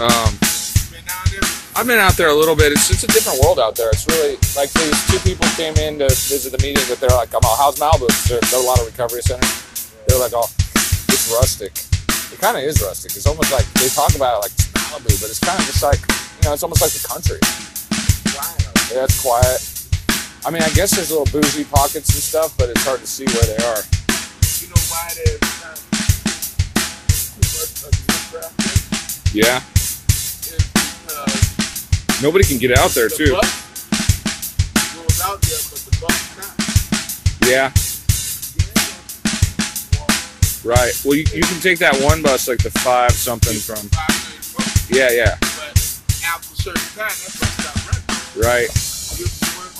Um, Been down there. I've been out there a little bit. It's it's a different world out there. It's really like these two people came in to visit the meeting, but they're like, "I'm all, how's Malibu?" There's there a lot of recovery centers. They're like, "Oh, it's rustic." It kind of is rustic. It's almost like they talk about it like it's Malibu, but it's kind of just like you know, it's almost like the country. Yeah, it's quiet. I mean, I guess there's a little bougie pockets and stuff, but it's hard to see where they are. You know why there's not too much of the traffic? Yeah, because nobody can get out there the too. goes out there, but the bus not. Yeah, right. Well, you, you can take that one bus, like the five something from. Yeah, yeah, But after a certain time, that bus stop running. right. If one,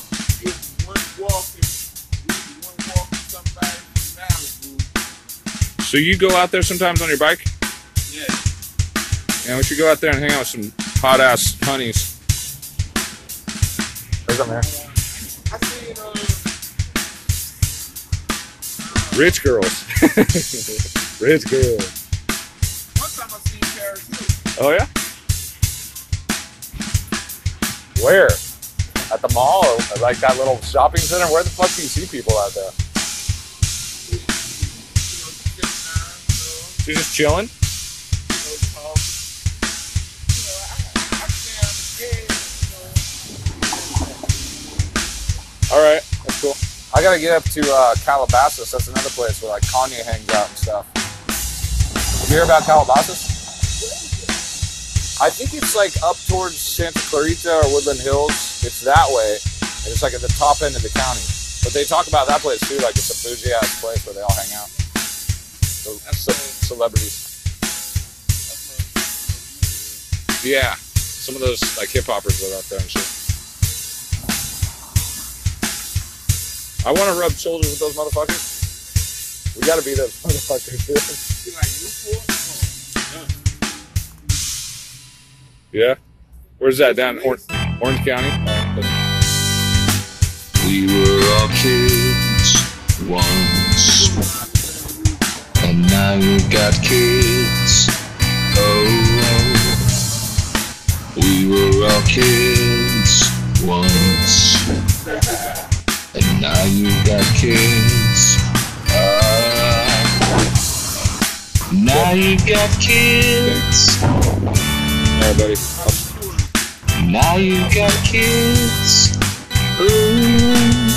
if one walking, if one walking somebody from Malibu, So you go out there sometimes on your bike? Yeah, Yeah, we should go out there and hang out with some hot ass honeys. There's them there. Rich girls. Rich girls. one time I seen Paris Hilton. Oh yeah. Where? At the mall or like that little shopping center? Where the fuck do you see people out there? You know, sitting down, you She's just chilling. All right, that's cool. I gotta get up to uh, Calabasas. That's another place where like Kanye hangs out and stuff. You hear about Calabasas? I think it's like up towards Santa Clarita or Woodland Hills. It's that way, and it's like at the top end of the county. But they talk about that place too, like it's a bougie ass place where they all hang out. So, ce- celebrities. Yeah, some of those like hip hoppers live out there and shit. I want to rub shoulders with those motherfuckers. We gotta be those motherfuckers. dude. You like Newport? Oh, yeah. Where's that down? Or- Orange County. We were all kids once, and now you got kids. Oh, oh. we were all kids once, and now you got kids. Ah, now you got kids. Right, buddy. Now you got kids. Ooh.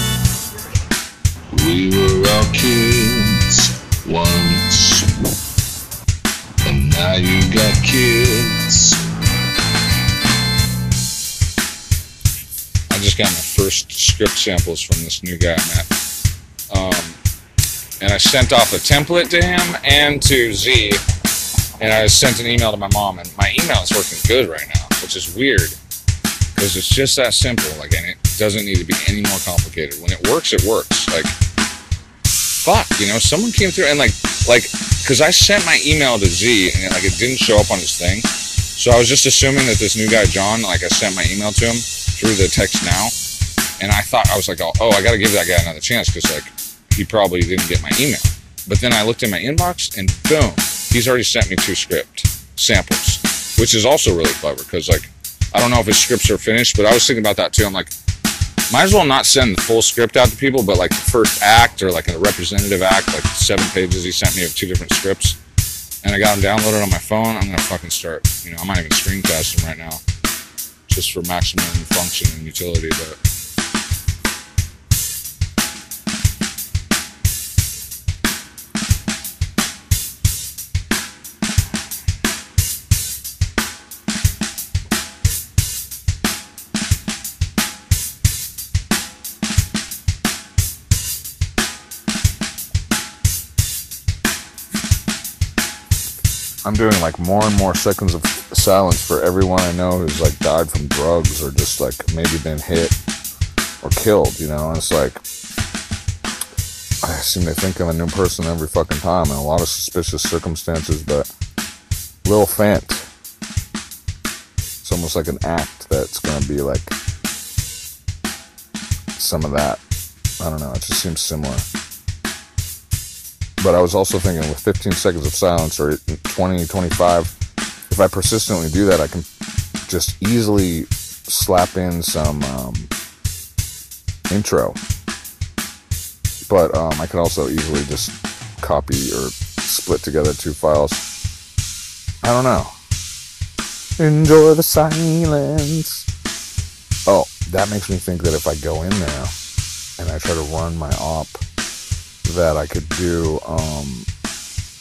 We were all kids once. And now you got kids. Just got my first script samples from this new guy I met. Um, and I sent off a template to him and to Z. And I sent an email to my mom. And my email is working good right now, which is weird. Because it's just that simple. Like, and it doesn't need to be any more complicated. When it works, it works. Like, fuck, you know, someone came through and like, like, because I sent my email to Z and it, like it didn't show up on his thing. So I was just assuming that this new guy, John, like I sent my email to him through the text now, and I thought I was like, oh, I got to give that guy another chance because like he probably didn't get my email. But then I looked in my inbox and boom, he's already sent me two script samples, which is also really clever because like I don't know if his scripts are finished, but I was thinking about that too. I'm like, might as well not send the full script out to people, but like the first act or like a representative act, like seven pages he sent me of two different scripts. And I got them downloaded on my phone. I'm gonna fucking start. You know, I might even screencast them right now, just for maximum function and utility. But I'm doing like more and more seconds of silence for everyone I know who's like died from drugs or just like maybe been hit or killed, you know? And it's like, I seem to think of a new person every fucking time in a lot of suspicious circumstances, but Lil Fant, it's almost like an act that's gonna be like some of that. I don't know, it just seems similar. But I was also thinking with 15 seconds of silence or 20, 25, if I persistently do that, I can just easily slap in some um, intro. But um, I could also easily just copy or split together two files. I don't know. Enjoy the silence. Oh, that makes me think that if I go in there and I try to run my op, that I could do, um,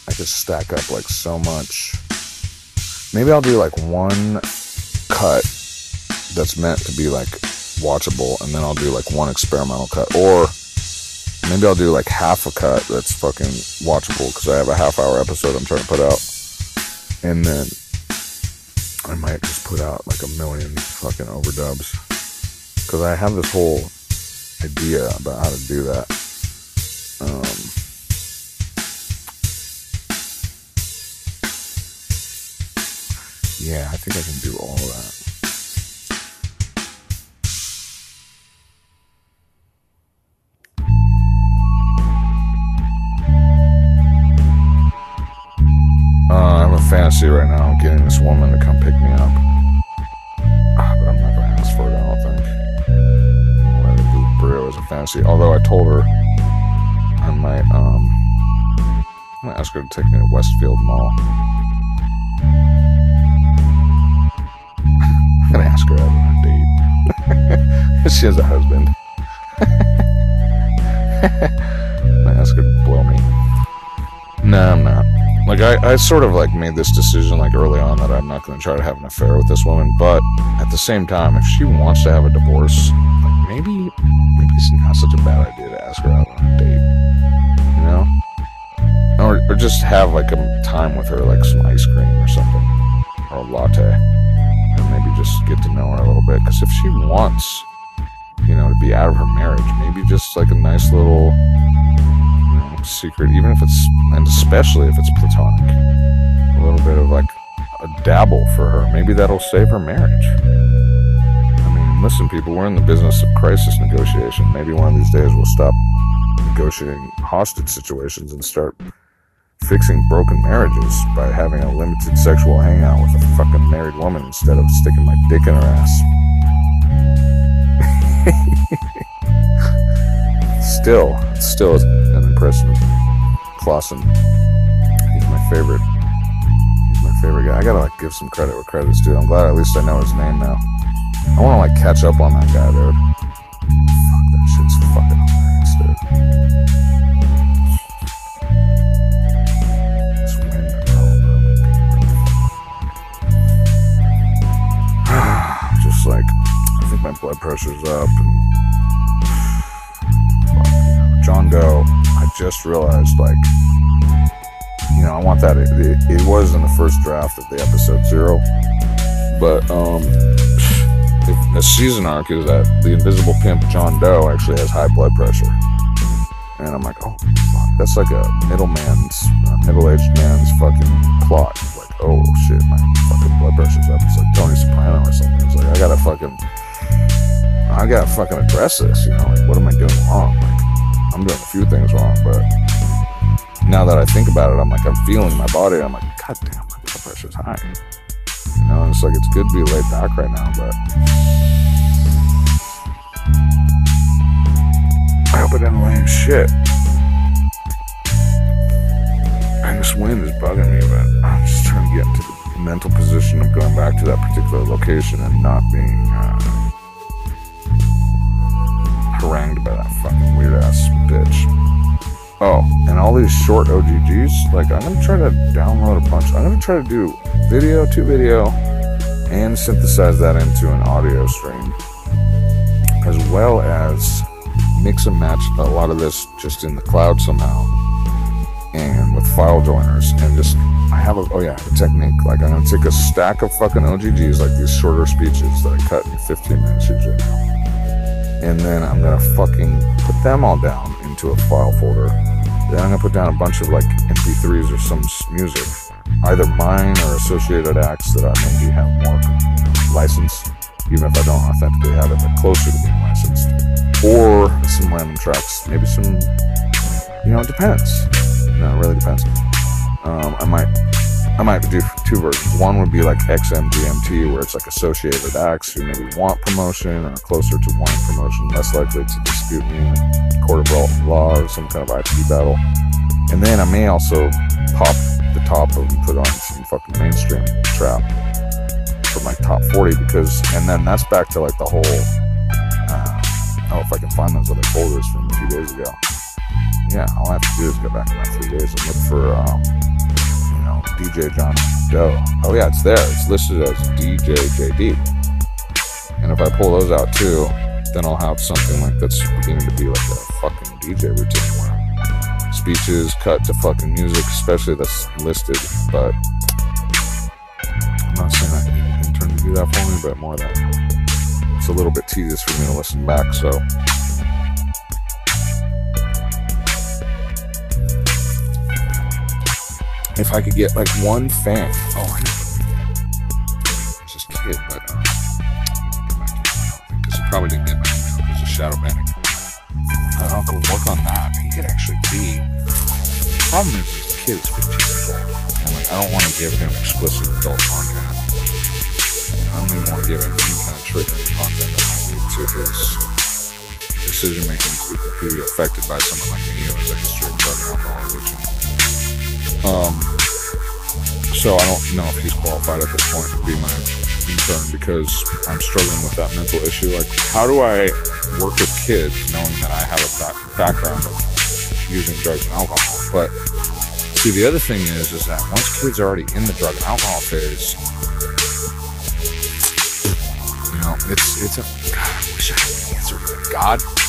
I could stack up like so much. Maybe I'll do like one cut that's meant to be like watchable, and then I'll do like one experimental cut, or maybe I'll do like half a cut that's fucking watchable because I have a half hour episode I'm trying to put out, and then I might just put out like a million fucking overdubs because I have this whole idea about how to do that. Um, yeah, I think I can do all that. Uh, I have a fantasy right now of getting this woman to come pick me up. Ah, but I'm not going to ask for it, I don't think. A fantasy. Although I told her I might, um, going to ask her to take me to Westfield Mall. I'm to ask her out on a date. she has a husband. I'm to ask her to blow me. No, I'm not. Like I, I sort of like made this decision like early on that I'm not to try to have an affair with this woman, but at the same time, if she wants to have a divorce, like maybe maybe it's not such a bad idea to ask her out or just have like a time with her, like some ice cream or something, or a latte, and maybe just get to know her a little bit. Because if she wants, you know, to be out of her marriage, maybe just like a nice little you know, secret, even if it's, and especially if it's platonic. A little bit of like a dabble for her. Maybe that'll save her marriage. I mean, listen, people, we're in the business of crisis negotiation. Maybe one of these days we'll stop negotiating hostage situations and start fixing broken marriages by having a limited sexual hangout with a fucking married woman instead of sticking my dick in her ass. still, still an impression Clausen. He's my favorite. He's my favorite guy. I gotta like give some credit where credit's due. I'm glad at least I know his name now. I wanna like catch up on that guy, dude. My blood pressure's up and John Doe, I just realized, like, you know, I want that. It, it, it was in the first draft of the episode zero, but um, the season arc is that the invisible pimp John Doe actually has high blood pressure, and I'm like, oh, fuck, that's like a middleman's, uh, middle-aged man's fucking plot. Like, oh shit, my fucking blood pressure's up. It's like Tony Soprano or something. It's like I gotta fucking. I gotta fucking address this, you know, like what am I doing wrong? Like I'm doing a few things wrong, but now that I think about it, I'm like I'm feeling my body. I'm like, God damn, my blood pressure's high. You know, and it's like it's good to be laid back right now, but I hope I didn't lay shit. And this wind is bugging me, but I'm just trying to get into the mental position of going back to that particular location and not being uh, harangued by that fucking weird ass bitch. Oh, and all these short OGGs, like I'm gonna try to download a bunch. I'm gonna try to do video to video and synthesize that into an audio stream, as well as mix and match a lot of this just in the cloud somehow, and with file joiners, and just I have a oh yeah a technique. Like I'm gonna take a stack of fucking OGGs, like these shorter speeches that I cut in 15 minutes usually, and then I'm gonna fucking put them all down into a file folder. Then I'm gonna put down a bunch of like MP3s or some music, either mine or associated acts that I maybe have more licensed, even if I don't authentically have it, but closer to being licensed, or some random tracks, maybe some, you know, it depends. No, it really depends. Um, I might, I might do two versions. One would be like XMGMT, where it's like associated acts who maybe want promotion or closer to wanting promotion, less likely to dispute me in a court of law or some kind of IP battle. And then I may also pop the top of and put on some fucking mainstream trap for my top 40 because, and then that's back to like the whole. Uh, know if I can find those other folders from a few days ago. Yeah, all I have to do is go back in my three days and look for, um, know, DJ John Doe. Oh yeah, it's there. It's listed as DJ JD. And if I pull those out too, then I'll have something like that's beginning to be like a fucking DJ routine where speeches cut to fucking music, especially that's listed. But I'm not saying I can intern to do that for me, but more that it's a little bit tedious for me to listen back. So if I could get like one fan, oh, I know. It's this kid, but uh, because he probably didn't get my email because of shadow banning. I'll go work on that. He could actually be. The problem is, this kid is 15 years old, and like I don't want to give him explicit adult content. I don't even want to give him any kind of triggering content that might lead to his decision making to be affected by someone like me who has a history of drug and alcohol addiction. Um, so I don't know if he's qualified at this point to be my intern because I'm struggling with that mental issue. Like, how do I work with kids knowing that I have a back- background of using drugs and alcohol? But see, the other thing is, is that once kids are already in the drug and alcohol phase, you know, it's it's a God. I wish I had an answer to that. God.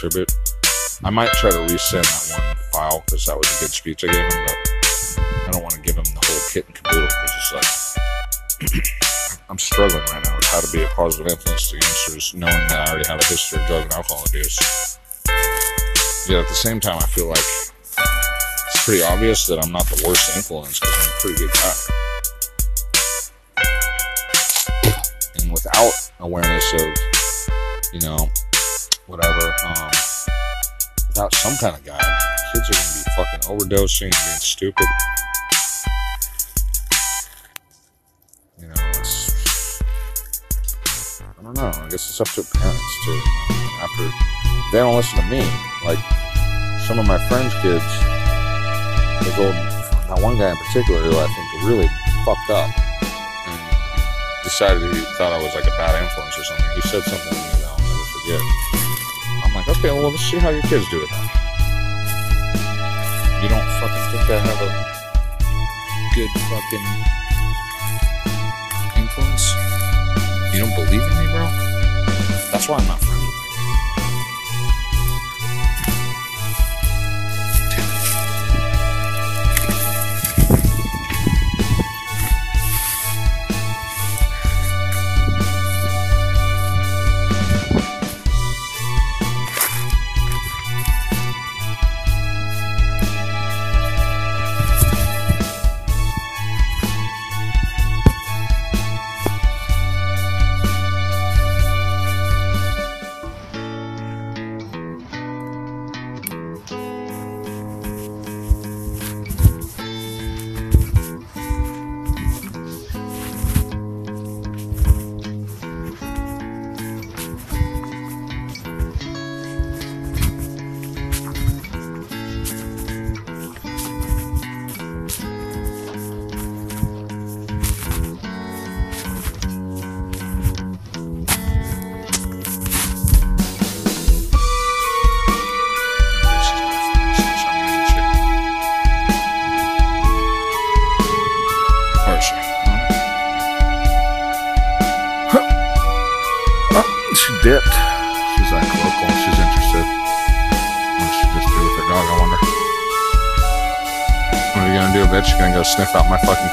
Contribute, I might try to resend that one file because that was a good speech I gave him, but I don't want to give him the whole kit and caboodle it's like I'm struggling right now with how to be a positive influence to youngsters, knowing that I already have a history of drug and alcohol abuse. Yet at the same time, I feel like it's pretty obvious that I'm not the worst influence because I'm a pretty good guy. And without awareness of, you know, whatever, um, without some kind of guide, kids are gonna be fucking overdosing and being stupid. You know, it's, I don't know. I guess it's up to parents too. After they don't listen to me, like some of my friends' kids, the old, that one guy in particular who I think really fucked up decided he thought I was like a bad influence or something. He said something to me that I'll never forget. Like, okay, well, let's see how your kids do it. You don't fucking think I have a good fucking influence? You don't believe in me, bro? That's why I'm not friends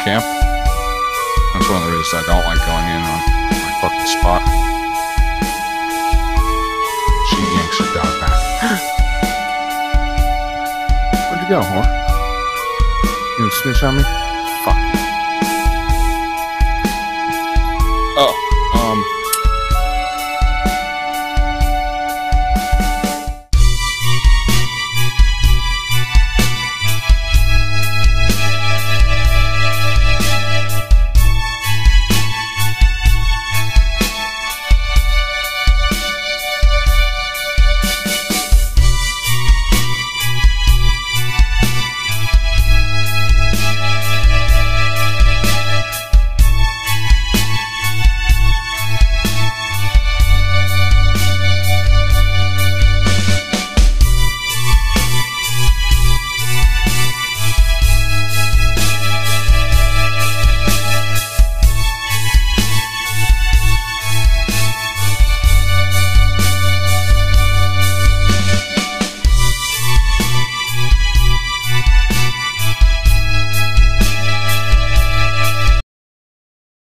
out